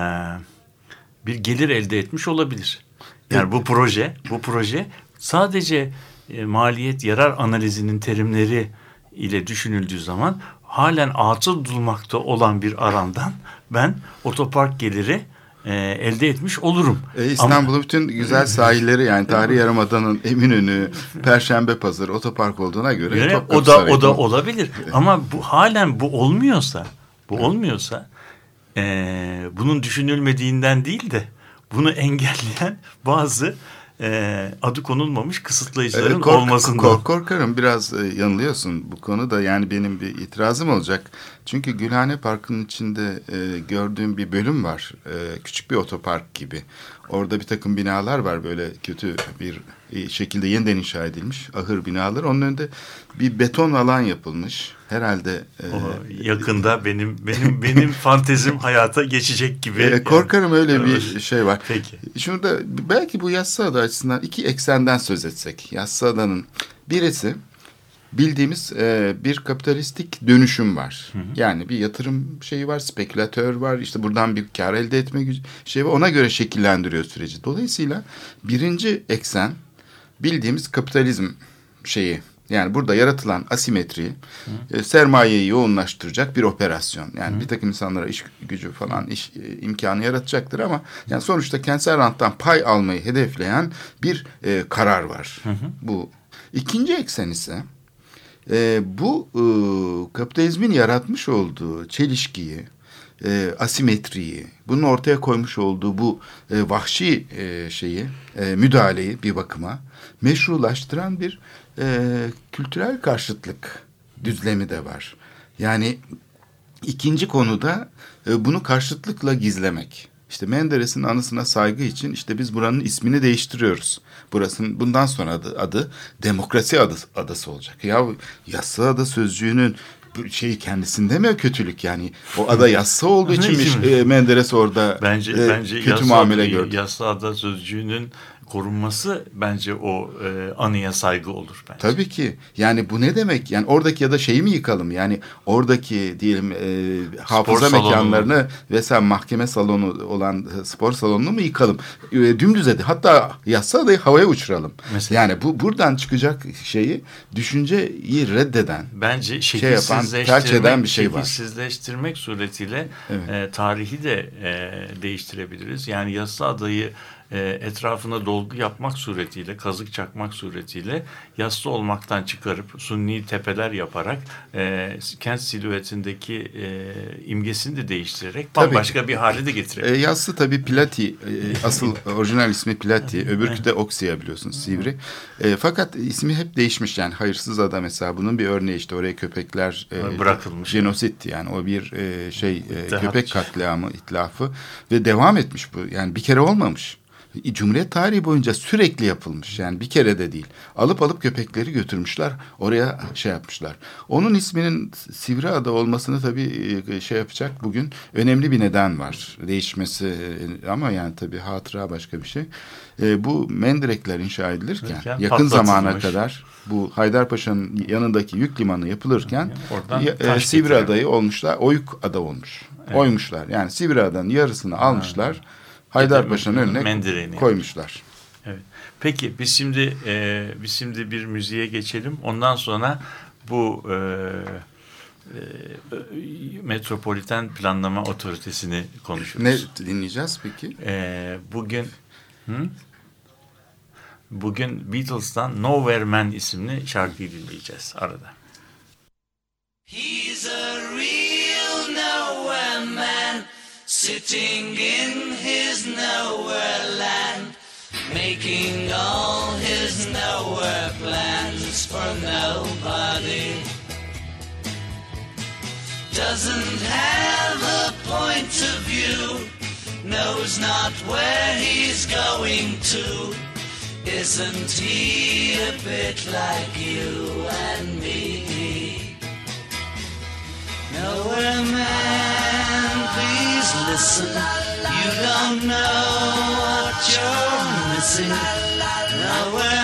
bir gelir elde etmiş olabilir. Yani bu proje, bu proje sadece e, maliyet yarar analizinin terimleri ile düşünüldüğü zaman halen atıl durmakta olan bir alandan ben otopark geliri e, elde etmiş olurum. E, İstanbul'un bütün güzel sahilleri yani Tarihi Yarımada'nın Eminönü, Perşembe Pazarı, otopark olduğuna göre Göre o da o da olabilir. Ama bu halen bu olmuyorsa, bu olmuyorsa eee, bunun düşünülmediğinden değil de bunu engelleyen bazı eee, adı konulmamış kısıtlayıcıların Ee, kork- olmasından. kork- korkarım biraz e, yanılıyorsun bu konuda yani benim bir itirazım olacak. Çünkü Gülhane Parkı'nın içinde e, gördüğüm bir bölüm var. E, küçük bir otopark gibi. Orada bir takım binalar var böyle kötü bir şekilde yeniden inşa edilmiş ahır binalar. Onun önünde bir beton alan yapılmış. Herhalde e, yakında benim benim benim fantezim hayata geçecek gibi. e, korkarım öyle bir şey var. Peki. Şurada belki bu Yassıada açısından iki eksenden söz etsek. Yassıada'nın birisi bildiğimiz e, bir kapitalistik dönüşüm var. Yani bir yatırım şeyi var, spekülatör var. işte buradan bir kar elde etme gücü şey var. Ona göre şekillendiriyor süreci. Dolayısıyla birinci eksen bildiğimiz kapitalizm şeyi. Yani burada yaratılan asimetri, e, sermayeyi yoğunlaştıracak bir operasyon. Yani bir takım insanlara iş gücü falan iş e, imkanı yaratacaktır ama yani sonuçta kentsel ranttan pay almayı hedefleyen bir e, karar var. Bu ikinci eksen ise e, bu e, kapitalizmin yaratmış olduğu çelişkiyi e, asimetriyi, bunun ortaya koymuş olduğu bu e, vahşi e, şeyi, e, müdahaleyi bir bakıma meşrulaştıran bir e, kültürel karşıtlık düzlemi de var. Yani ikinci konuda e, bunu karşıtlıkla gizlemek. İşte Menderes'in anısına saygı için işte biz buranın ismini değiştiriyoruz. Burasının bundan sonra adı, adı demokrasi adı, adası olacak. Ya yasa ada sözcüğünün şey kendisinde mi kötülük yani o ada yassa olduğu için mi, e, Menderes orada Bence e, bence kötü yasa, muamele gördü. Yasa ada sözcüğünün korunması bence o e, anıya saygı olur bence. Tabii ki. Yani bu ne demek? Yani oradaki ya da şeyi mi yıkalım? Yani oradaki diyelim e, hafıza salonu. mekanlarını ve sen mahkeme salonu olan e, spor salonunu mu yıkalım? E, dümdüz edin. Hatta yatsa da havaya uçuralım. Mesela. Yani bu buradan çıkacak şeyi düşünceyi reddeden. Bence Şey yapan, eden bir şey var. şekilsizleştirmek suretiyle Evet. e, tarihi de e, değiştirebiliriz. Yani yasa adayı e, etrafına dolgu yapmak suretiyle, kazık çakmak suretiyle yassı olmaktan çıkarıp sunni tepeler yaparak e, kent silüetindeki e, imgesini de değiştirerek Tabii. bambaşka bir hale de E, getirebiliriz. yassı tabii Plati. e, asıl orijinal ismi Plati. Öbürkü de Oxia biliyorsunuz Sivri. E, fakat ismi hep değişmiş yani. Hayırsız ada mesela bunun bir örneği işte oraya köpekler e, Bırakılmış. Jenositti yani o bir e, şey e, İttihat. köpek katliamı, itlafı ve devam etmiş bu. Yani bir kere olmamış. Cumhuriyet tarihi boyunca sürekli yapılmış. Yani bir kere de değil. Alıp alıp köpekleri götürmüşler. Oraya şey yapmışlar. Onun isminin Sivriada olmasını tabii e, şey yapacak bugün önemli bir neden var. Değişmesi e, ama yani tabii hatıra başka bir şey. E, bu Mendirekler inşa edilirken Edilirken yakın zamana kadar bu Haydarpaşa'nın yanındaki yük limanı yapılırken e, Sivri getiriyor. adayı olmuşlar. Oyuk ada olmuş. Oymuşlar. Yani Sivri adanın yarısını almışlar. Haydarpaşa'nın önüne Mendireğini koymuşlar. Evet. Peki biz şimdi e, biz şimdi bir müziğe geçelim. Ondan sonra bu e, e, Metropoliten Planlama Otoritesi'ni konuşuruz. Ne dinleyeceğiz peki? E, bugün hı? bugün Beatles'tan Nowhere Man isimli şarkıyı dinleyeceğiz arada. He's a sitting in his nowhere land, making all his nowhere plans for nobody. Doesn't have a point of view, knows not where he's going to. Isn't he a bit like you and me? Nowhere man, please listen. You don't know what you're missing. Nowhere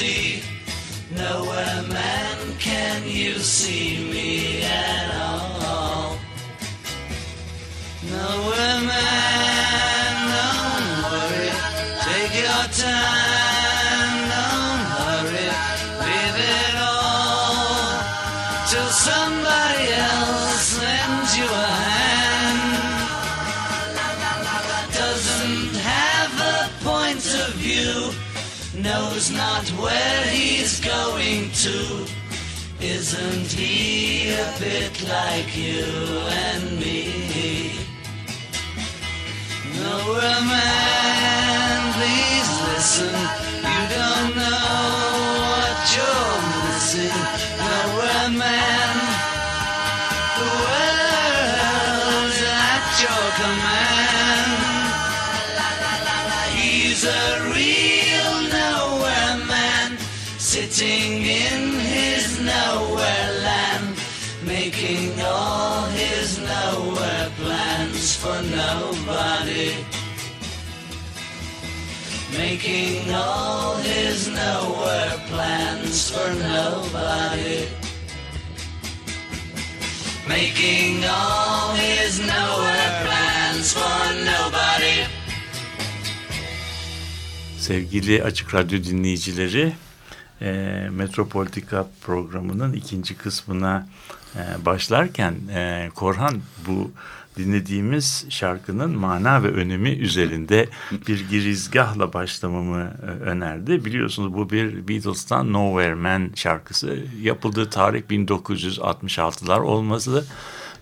see. Nowhere man can you see me at all. Nowhere man, he a bit like you is for nobody. Making all his nowhere plans for nobody. Making all his nowhere plans for nobody. Sevgili Açık Radyo dinleyicileri, e, Metropolitika programının ikinci kısmına e, başlarken e, Korhan bu dinlediğimiz şarkının mana ve önemi üzerinde bir girizgahla başlamamı e, önerdi. Biliyorsunuz bu bir Beatles'tan Nowhere Man şarkısı. Yapıldığı tarih 1966'lar olması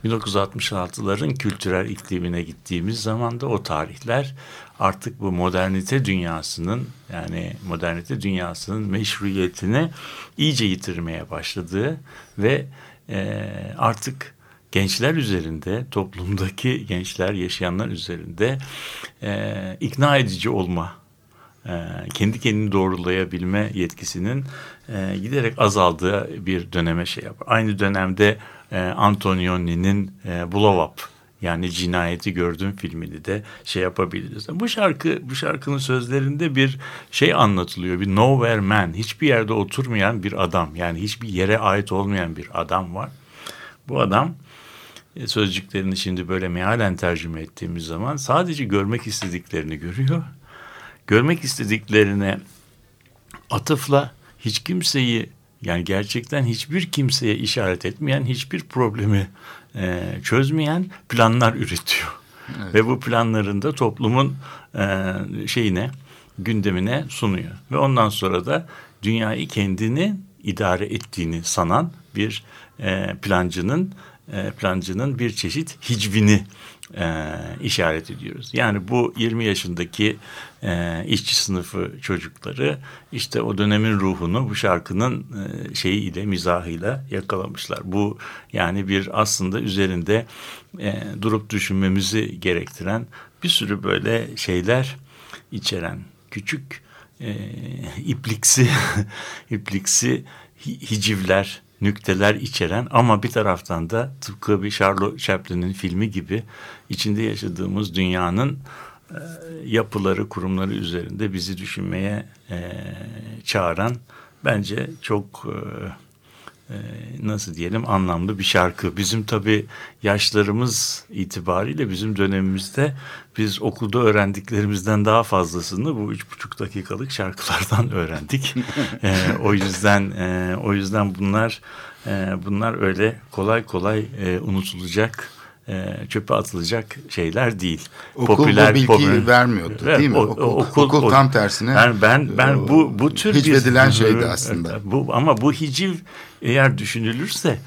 1966'ların kültürel iklimine gittiğimiz zaman da o tarihler artık bu modernite dünyasının yani modernite dünyasının meşruiyetini iyice yitirmeye başladığı ve e, artık gençler üzerinde toplumdaki gençler yaşayanlar üzerinde e, ikna edici olma e, kendi kendini doğrulayabilme yetkisinin e, giderek azaldığı bir döneme şey yapar. Aynı dönemde e, Antonioni'nin e, Blow Up yani cinayeti gördüğüm filmini de şey yapabiliriz. Bu şarkı bu şarkının sözlerinde bir şey anlatılıyor. Bir nowhere man, hiçbir yerde oturmayan bir adam. Yani hiçbir yere ait olmayan bir adam var. Bu adam sözcüklerini şimdi böyle mealen tercüme ettiğimiz zaman sadece görmek istediklerini görüyor. Görmek istediklerine atıfla hiç kimseyi yani gerçekten hiçbir kimseye işaret etmeyen, hiçbir problemi e, çözmeyen planlar üretiyor. Evet. Ve bu planlarında toplumun e, şeyine, gündemine sunuyor. Ve ondan sonra da dünyayı kendini idare ettiğini sanan bir e, plancının e, plancının bir çeşit hicvini e, işaret ediyoruz. Yani bu 20 yaşındaki e, işçi sınıfı çocukları işte o dönemin ruhunu bu şarkının e, şeyiyle mizahıyla yakalamışlar. Bu yani bir aslında üzerinde e, durup düşünmemizi gerektiren bir sürü böyle şeyler içeren küçük e, ipliksi ipliksi hicivler nükteler içeren ama bir taraftan da tıpkı bir Charlotte Chaplin'in filmi gibi içinde yaşadığımız dünyanın e, yapıları, kurumları üzerinde bizi düşünmeye e, çağıran bence çok e, nasıl diyelim anlamlı bir şarkı. Bizim tabii yaşlarımız itibariyle bizim dönemimizde biz okulda öğrendiklerimizden daha fazlasını bu üç buçuk dakikalık şarkılardan öğrendik. e, o yüzden e, o yüzden bunlar e, bunlar öyle kolay kolay e, unutulacak e, çöpe atılacak şeyler değil. Okul popüler, bu bilgiyi popüler, vermiyordu evet, değil mi? O, okul, okul, okul tam tersine. Ben ben, ben bu bu tür hicvedilen bir, şeydi aslında. Bu ama bu hiciv eğer düşünülürse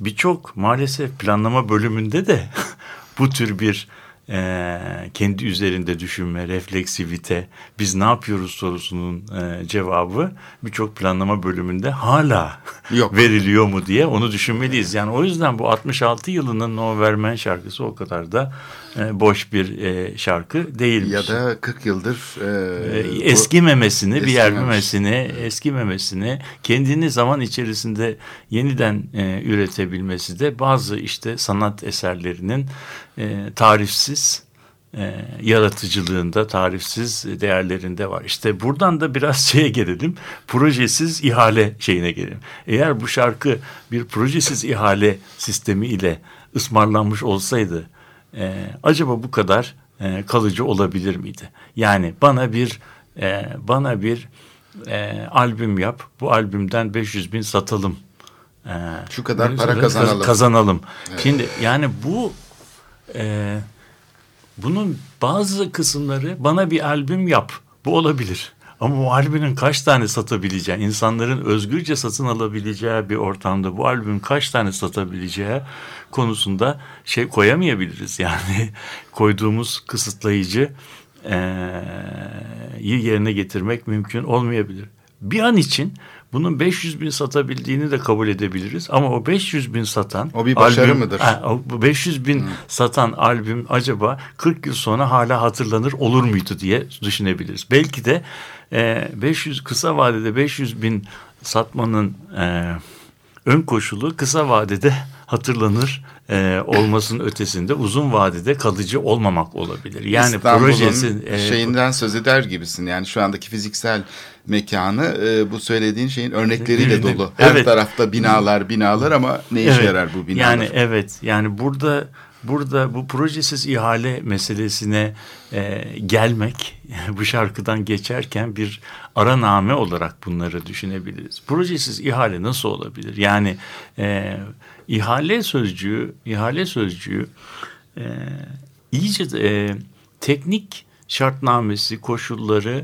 birçok maalesef planlama bölümünde de bu tür bir e, kendi üzerinde düşünme, refleksivite, biz ne yapıyoruz sorusunun e, cevabı birçok planlama bölümünde hala Yok. veriliyor mu diye onu düşünmeliyiz. Yani o yüzden bu 66 yılının No Vermen şarkısı o kadar da boş bir e, şarkı değilmiş. Ya da 40 yıldır e, e, eskimemesini, bir yermemesini, eskimemesini, kendini zaman içerisinde yeniden e, üretebilmesi de bazı işte sanat eserlerinin e, tarifsiz e, yaratıcılığında, tarifsiz değerlerinde var. İşte buradan da biraz şeye gelelim, projesiz ihale şeyine gelelim. Eğer bu şarkı bir projesiz ihale sistemi ile ısmarlanmış olsaydı, e, acaba bu kadar e, kalıcı olabilir miydi? Yani bana bir e, bana bir e, albüm yap, bu albümden 500 bin satalım. E, Şu kadar para kazanalım. Kazanalım. Evet. Şimdi yani bu e, bunun bazı kısımları bana bir albüm yap. Bu olabilir. Ama bu albümün kaç tane satabileceği, insanların özgürce satın alabileceği bir ortamda bu albümün kaç tane satabileceği konusunda şey koyamayabiliriz. Yani koyduğumuz kısıtlayıcı yerine getirmek mümkün olmayabilir. Bir an için bunun 500 bin satabildiğini de kabul edebiliriz. Ama o 500 bin satan o bir başarı albüm, mıdır? Ha, o 500 bin hmm. satan albüm acaba 40 yıl sonra hala hatırlanır olur muydu diye düşünebiliriz. Belki de e, 500 kısa vadede 500 bin satmanın e, ön koşulu kısa vadede hatırlanır e, olmasının ötesinde uzun vadede kalıcı olmamak olabilir. Yani projesi e, şeyinden söz eder gibisin. Yani şu andaki fiziksel mekanı e, bu söylediğin şeyin örnekleriyle dolu. Her evet. tarafta binalar, binalar ama ne işe evet. yarar bu binalar? Yani evet. Yani burada burada bu projesiz ihale meselesine e, gelmek bu şarkıdan geçerken bir araname olarak bunları düşünebiliriz. Projesiz ihale nasıl olabilir? Yani e, ihale sözcüğü, ihale sözcüğü e, iyice e, teknik şartnamesi, koşulları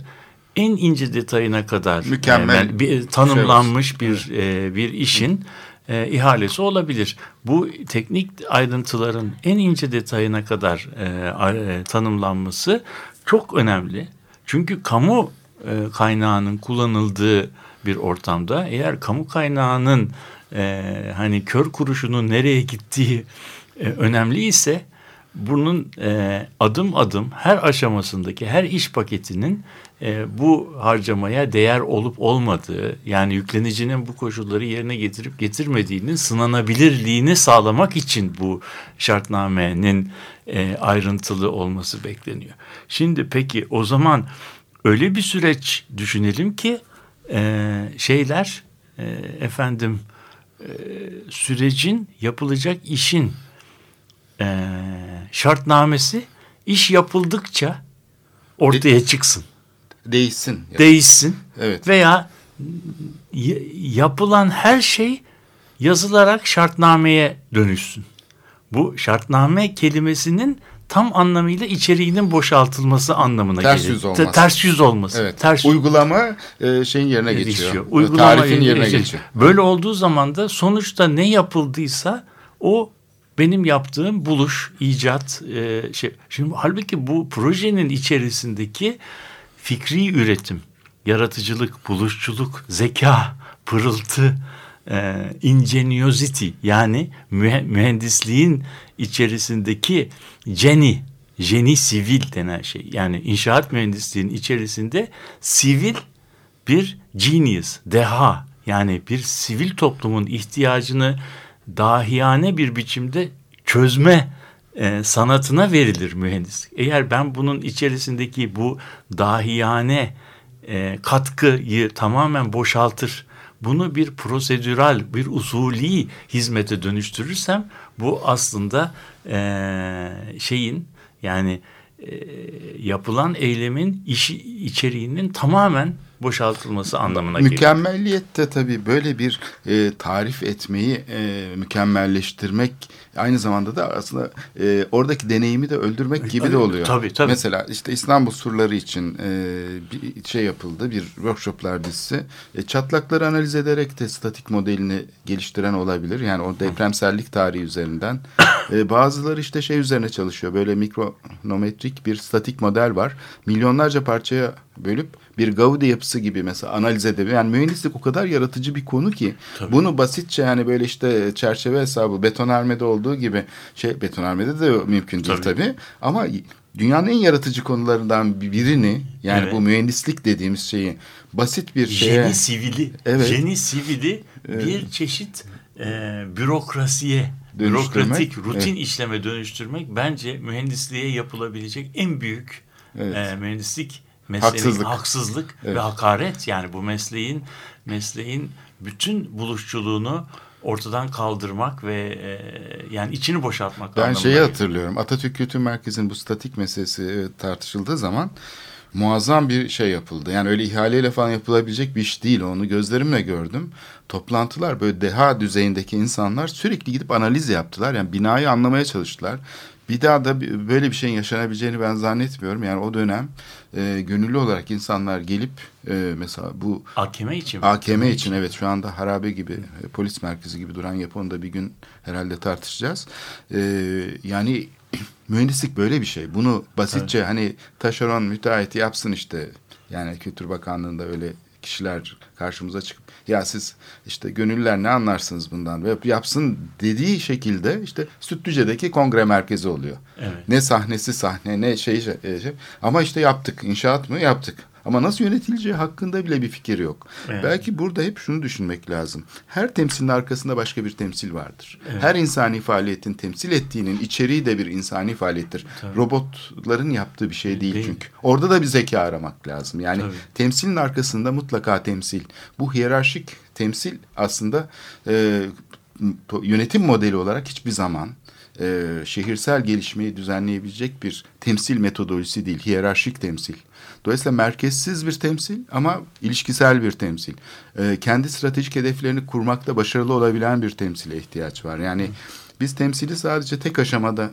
en ince detayına kadar Mükemmel e, bir, tanımlanmış bir e, bir işin e, ihalesi olabilir. Bu teknik ayrıntıların en ince detayına kadar e, e, tanımlanması çok önemli. Çünkü kamu e, kaynağının kullanıldığı bir ortamda eğer kamu kaynağının e, hani kör kuruşunun nereye gittiği e, önemli ise bunun e, adım adım her aşamasındaki her iş paketinin e, bu harcamaya değer olup olmadığı yani yüklenicinin bu koşulları yerine getirip getirmediğinin sınanabilirliğini sağlamak için bu şartnamenin e, ayrıntılı olması bekleniyor. Şimdi peki o zaman öyle bir süreç düşünelim ki e, şeyler e, efendim e, sürecin yapılacak işin e, şartnamesi iş yapıldıkça ortaya çıksın, Değişsin. değişsin Evet. veya yapılan her şey yazılarak şartnameye dönüşsün. Bu şartname kelimesinin tam anlamıyla içeriğinin boşaltılması anlamına Ters gelir. yüz olması. Ters yüz olması. Evet. Ters Uygulama e, şeyin yerine geçiyor. geçiyor. Uygulama Tarifin yerine geçiyor. geçiyor. Böyle olduğu zaman da sonuçta ne yapıldıysa o benim yaptığım buluş, icat e, şey. Şimdi halbuki bu projenin içerisindeki fikri üretim, yaratıcılık, buluşçuluk, zeka, pırıltı, e, ingeniosity yani mühe- mühendisliğin içerisindeki geni, geni sivil denen şey. Yani inşaat mühendisliğinin içerisinde sivil bir genius, deha yani bir sivil toplumun ihtiyacını dahiyane bir biçimde çözme e, sanatına verilir mühendislik. Eğer ben bunun içerisindeki bu dahiyane e, katkıyı tamamen boşaltır, bunu bir prosedüral, bir usulü hizmete dönüştürürsem bu aslında e, şeyin yani e, yapılan eylemin işi içeriğinin tamamen boşaltılması anlamına geliyor. Mükemmelliyet de tabii böyle bir e, tarif etmeyi e, mükemmelleştirmek aynı zamanda da aslında e, oradaki deneyimi de öldürmek gibi de oluyor. Tabii, tabii. Mesela işte İstanbul surları için e, bir şey yapıldı, bir workshoplar dizisi. E, çatlakları analiz ederek de statik modelini geliştiren olabilir. Yani o depremsellik tarihi üzerinden. E, bazıları işte şey üzerine çalışıyor. Böyle mikronometrik bir statik model var. Milyonlarca parçaya bölüp bir Gaudi yapısı gibi mesela analiz edebilir. Yani mühendislik o kadar yaratıcı bir konu ki bunu basitçe yani böyle işte çerçeve hesabı betonarmede olduğu gibi şey betonarmede de mümkün değil Tabii. tabii. Ama dünyanın en yaratıcı konularından birini yani Evet. bu mühendislik dediğimiz şeyi basit bir şeye Jeni sivili, Evet. jeni sivili bir çeşit e, bürokrasiye, bürokratik rutin evet. işleme dönüştürmek bence mühendisliğe yapılabilecek en büyük Evet. e, mühendislik mesleğinin Haksızlık. haksızlık Evet. ve hakaret. Yani bu mesleğin mesleğin bütün buluşçuluğunu ortadan kaldırmak ve e, yani içini boşaltmak Ben şeyi hatırlıyorum. Atatürk Kültür Merkezi'nin bu statik meselesi e, tartışıldığı zaman muazzam bir şey yapıldı. Yani öyle ihaleyle falan yapılabilecek bir iş değil. Onu gözlerimle gördüm. Toplantılar böyle deha düzeyindeki insanlar sürekli gidip analiz yaptılar. Yani binayı anlamaya çalıştılar. Bir daha da böyle bir şeyin yaşanabileceğini ben zannetmiyorum. Yani o dönem e, gönüllü olarak insanlar gelip e, mesela bu AKM için mi? AKM için evet şu anda harabe gibi e, polis merkezi gibi duran yapı onu da bir gün herhalde tartışacağız. Ee, yani mühendislik böyle bir şey. Bunu basitçe hani taşeron müteahhiti yapsın işte. Yani Kültür Bakanlığı'nda öyle kişiler karşımıza çıkıp ya siz işte gönüllüler ne anlarsınız bundan ve yapsın dediği şekilde işte Sütlüce'deki kongre merkezi oluyor. Evet. Ne sahnesi sahne ne şey, şey, şey. ama işte yaptık inşaat mı yaptık. Ama nasıl yönetileceği hakkında bile bir fikir yok. Evet. Belki burada hep şunu düşünmek lazım. Her temsilin arkasında başka bir temsil vardır. Her insani faaliyetin temsil ettiğinin içeriği de bir insani faaliyettir. Robotların yaptığı bir şey değil, Değil. çünkü. Orada da bir zeka aramak lazım. Yani Tabii. temsilin arkasında mutlaka temsil. Bu hiyerarşik temsil aslında e, yönetim modeli olarak hiçbir zaman e, şehirsel gelişmeyi düzenleyebilecek bir temsil metodolojisi değil, hiyerarşik temsil. Dolayısıyla merkezsiz bir temsil ama ilişkisel bir temsil. E, kendi stratejik hedeflerini kurmakta başarılı olabilen bir temsile ihtiyaç var. Yani biz temsili sadece tek aşamada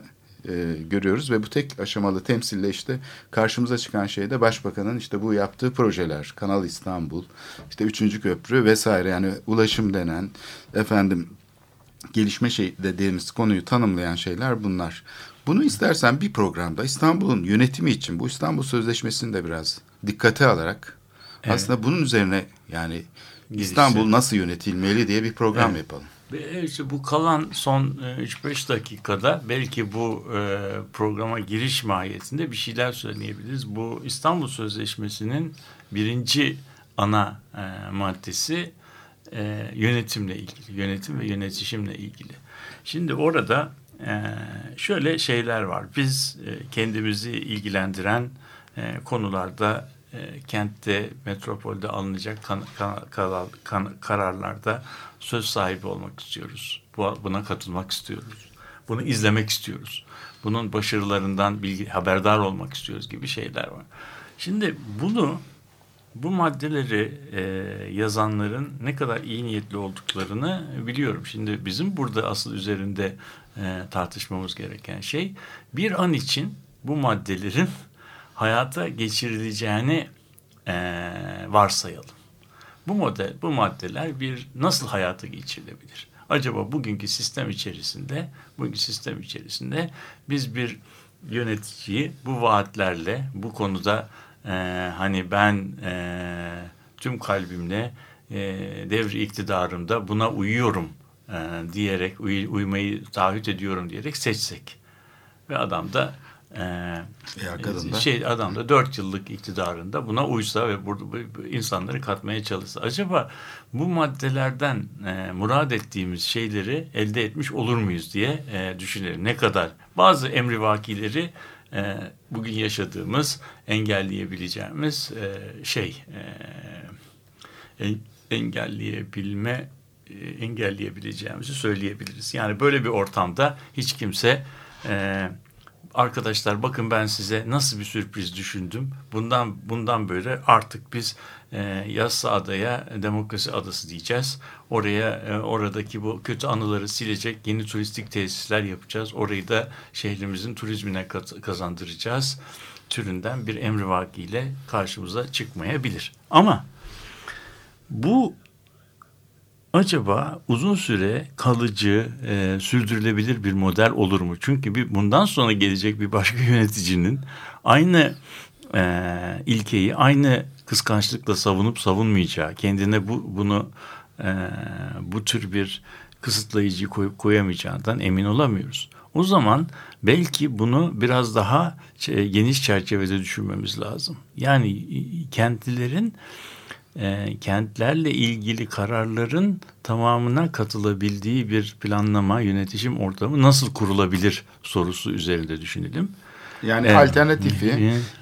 e, görüyoruz ve bu tek aşamalı temsille işte karşımıza çıkan şey de başbakanın işte bu yaptığı projeler, Kanal İstanbul, işte üçüncü köprü vesaire yani ulaşım denen efendim gelişme şey dediğimiz konuyu tanımlayan şeyler bunlar. Bunu istersen bir programda İstanbul'un yönetimi için bu İstanbul Sözleşmesi'ni de biraz dikkate alarak Evet. aslında bunun üzerine yani. İstanbul nasıl yönetilmeli diye bir program Evet. yapalım. Ve işte bu kalan son e, 3-5 dakikada belki bu e, programa giriş mahiyetinde bir şeyler söyleyebiliriz. Bu İstanbul Sözleşmesi'nin birinci ana e, maddesi e, yönetimle ilgili. Yönetim ve yönetişimle ilgili. Şimdi orada e, şöyle şeyler var. Biz e, kendimizi ilgilendiren e, konularda e, kentte, metropolde alınacak kararlarda söz sahibi olmak istiyoruz. Bu, buna katılmak istiyoruz. Bunu izlemek istiyoruz. Bunun başarılarından bilgi, haberdar olmak istiyoruz gibi şeyler var. Şimdi bunu bu maddeleri e, yazanların ne kadar iyi niyetli olduklarını biliyorum. Şimdi bizim burada asıl üzerinde e, tartışmamız gereken şey bir an için bu maddelerin hayata geçirileceğini e, varsayalım. Bu model, bu maddeler bir nasıl hayata geçirilebilir? Acaba bugünkü sistem içerisinde, bugünkü sistem içerisinde biz bir yöneticiyi bu vaatlerle, bu konuda e, hani ben e, tüm kalbimle e, devri iktidarımda buna uyuyorum e, diyerek, uy- uymayı taahhüt ediyorum diyerek seçsek ve adam da e, kadın da. şey adam da dört yıllık iktidarında buna uysa ve burada bu- bu insanları katmaya çalışsa acaba bu maddelerden e, murad ettiğimiz şeyleri elde etmiş olur muyuz diye e, düşünelim. Ne kadar bazı emrivakileri e, bugün yaşadığımız engelleyebileceğimiz e, şey e, en- engelleyebilme e, engelleyebileceğimizi söyleyebiliriz. Yani böyle bir ortamda hiç kimse e, arkadaşlar bakın ben size nasıl bir sürpriz düşündüm. Bundan bundan böyle artık biz e, Yassa Adaya Demokrasi Adası diyeceğiz. Oraya e, oradaki bu kötü anıları silecek yeni turistik tesisler yapacağız. Orayı da şehrimizin turizmine kazandıracağız. Türünden bir emrivakiyle karşımıza çıkmayabilir. Ama bu acaba uzun süre kalıcı, e, sürdürülebilir bir model olur mu? Çünkü bir, bundan sonra gelecek bir başka yöneticinin aynı e, ilkeyi, aynı kıskançlıkla savunup savunmayacağı, kendine bu bunu e, bu tür bir kısıtlayıcı koyup koyamayacağından emin olamıyoruz. O zaman belki bunu biraz daha geniş çerçevede düşünmemiz lazım. Yani kentlilerin e, kentlerle ilgili kararların tamamına katılabildiği bir planlama, yönetişim ortamı nasıl kurulabilir sorusu üzerinde düşünelim. Yani Evet. alternatifi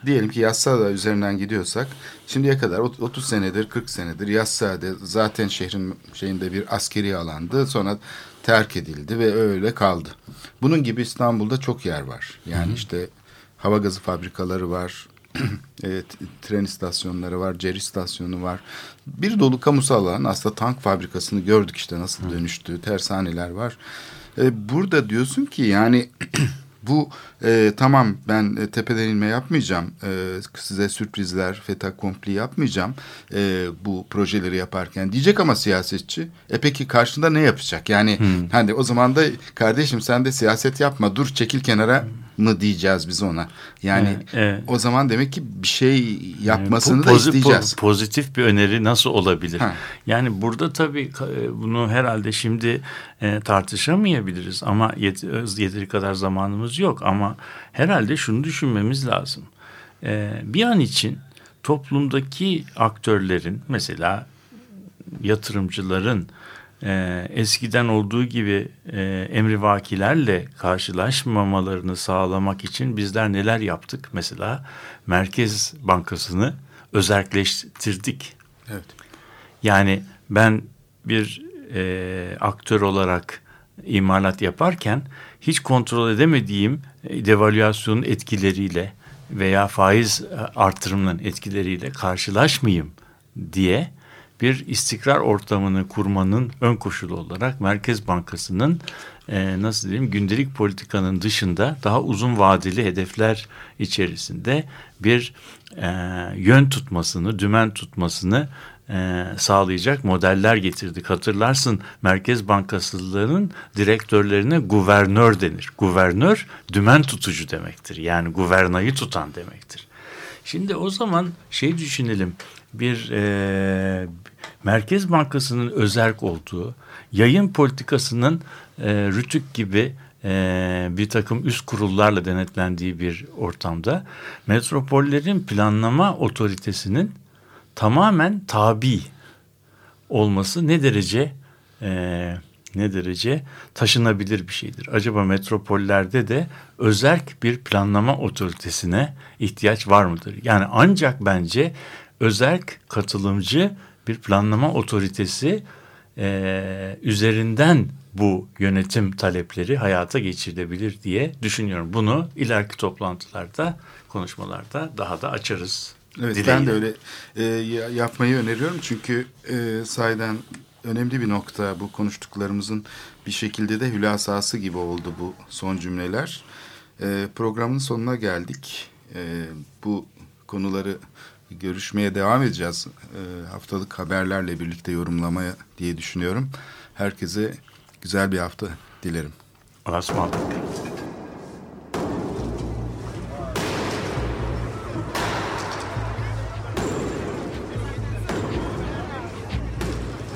diyelim ki Yassıada üzerinden gidiyorsak şimdiye kadar ot- 30 senedir 40 senedir Yassıada zaten şehrin şeyinde bir askeri alandı sonra terk edildi ve öyle kaldı. Bunun gibi İstanbul'da çok yer var. Yani işte hava gazı fabrikaları var. e, tren istasyonları var, cer istasyonu var. Bir dolu kamusal alan aslında tank fabrikasını gördük işte nasıl dönüştü, tersaneler var. E, burada diyorsun ki yani bu e, tamam ben e, tepeden inme yapmayacağım. E, size sürprizler, feta kompli yapmayacağım. E, bu projeleri yaparken diyecek ama siyasetçi. E peki karşında ne yapacak? Yani hani o zaman da kardeşim sen de siyaset yapma dur çekil kenara mı diyeceğiz biz ona. Yani Evet, evet. o zaman demek ki bir şey yapmasını Bu da isteyeceğiz. po- pozitif bir öneri nasıl olabilir? Ha. Yani burada tabii e, bunu herhalde şimdi e, tartışamayabiliriz ama yet- yeteri kadar zamanımız yok. Ama herhalde şunu düşünmemiz lazım. E, bir an için toplumdaki aktörlerin mesela yatırımcıların e, eskiden olduğu gibi e, emrivakilerle karşılaşmamalarını sağlamak için bizler neler yaptık? Mesela Merkez Bankası'nı özelleştirdik. Evet. Yani ben bir e, aktör olarak imalat yaparken hiç kontrol edemediğim e, devalüasyonun etkileriyle veya faiz e, artırımının etkileriyle karşılaşmayayım diye bir istikrar ortamını kurmanın ön koşulu olarak Merkez Bankası'nın e, nasıl diyeyim gündelik politikanın dışında daha uzun vadeli hedefler içerisinde bir e, yön tutmasını, dümen tutmasını e, sağlayacak modeller getirdik. Hatırlarsın Merkez Bankası'nın direktörlerine guvernör denir. Guvernör dümen tutucu demektir. Yani guvernayı tutan demektir. Şimdi o zaman şey düşünelim bir e, Merkez Bankası'nın özerk olduğu, yayın politikasının e, rütük gibi e, bir takım üst kurullarla denetlendiği bir ortamda metropollerin planlama otoritesinin tamamen tabi olması ne derece e, ne derece taşınabilir bir şeydir. Acaba metropollerde de özerk bir planlama otoritesine ihtiyaç var mıdır? Yani ancak bence özerk katılımcı bir planlama otoritesi e, üzerinden bu yönetim talepleri hayata geçirilebilir diye düşünüyorum. Bunu ileriki toplantılarda, konuşmalarda daha da açarız. Evet dileğiyle. ben de öyle e, yapmayı öneriyorum çünkü e, sahiden önemli bir nokta bu konuştuklarımızın bir şekilde de hülasası gibi oldu bu son cümleler. E, programın sonuna geldik. E, bu konuları görüşmeye devam edeceğiz. E, haftalık haberlerle birlikte yorumlamaya diye düşünüyorum. Herkese güzel bir hafta dilerim. Allah'a.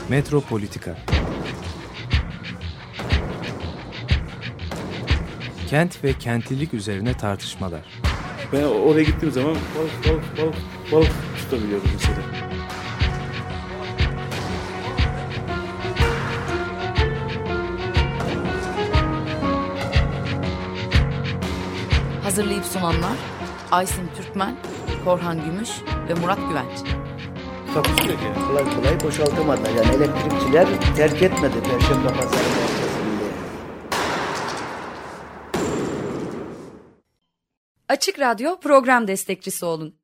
Metropolitika Kent ve kentlilik üzerine tartışmalar. Ben oraya gittiğim zaman balık balık balık balık tutabiliyordum mesela. Hazırlayıp sunanlar Aysin Türkmen, Korhan Gümüş ve Murat Güvenç. Takusu yok yani. Kolay kolay boşaltamadı. Yani elektrikçiler terk etmedi Perşembe Pazarı merkezinde. Açık Radyo program destekçisi olun.